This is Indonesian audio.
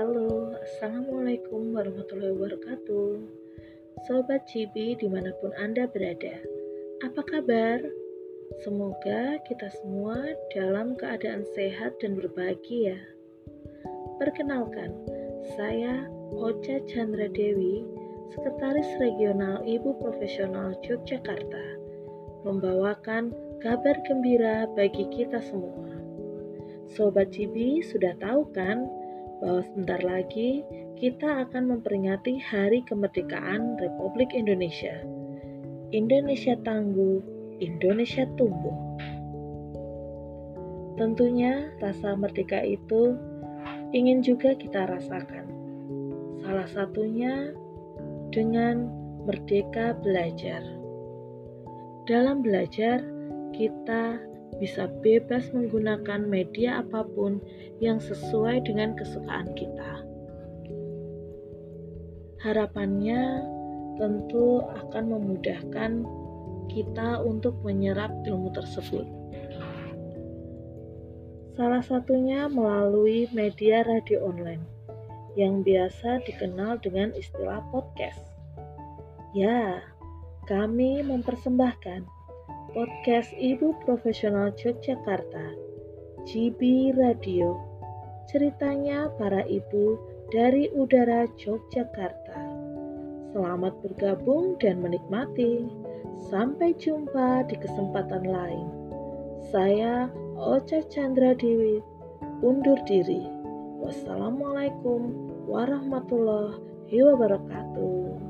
Assalamualaikum warahmatullahi wabarakatuh. Sobat Cibi di mana pun Anda berada Apa kabar? Semoga kita semua dalam keadaan sehat dan berbahagia. Perkenalkan, saya Ocha Chandra Dewi Sekretaris Regional Ibu Profesional Yogyakarta Membawakan kabar gembira bagi kita semua. Sobat Cibi sudah tahu kan bahwa sebentar lagi kita akan memperingati Hari Kemerdekaan Republik Indonesia. Indonesia tangguh, Indonesia tumbuh. Tentunya rasa merdeka itu ingin juga kita rasakan. Salah satunya dengan merdeka belajar. Dalam belajar, kita bisa bebas menggunakan media apa pun yang sesuai dengan kesukaan kita. Harapannya tentu akan memudahkan kita untuk menyerap ilmu tersebut. Salah satunya melalui media radio online yang biasa dikenal dengan istilah podcast. Ya, kami mempersembahkan podcast Ibu Profesional Yogyakarta, GB Radio. Ceritanya para ibu dari udara Yogyakarta. Selamat bergabung dan menikmati. Sampai jumpa di kesempatan lain. Saya Ocha Chandra Dewi undur diri. Wassalamualaikum warahmatullahi wabarakatuh.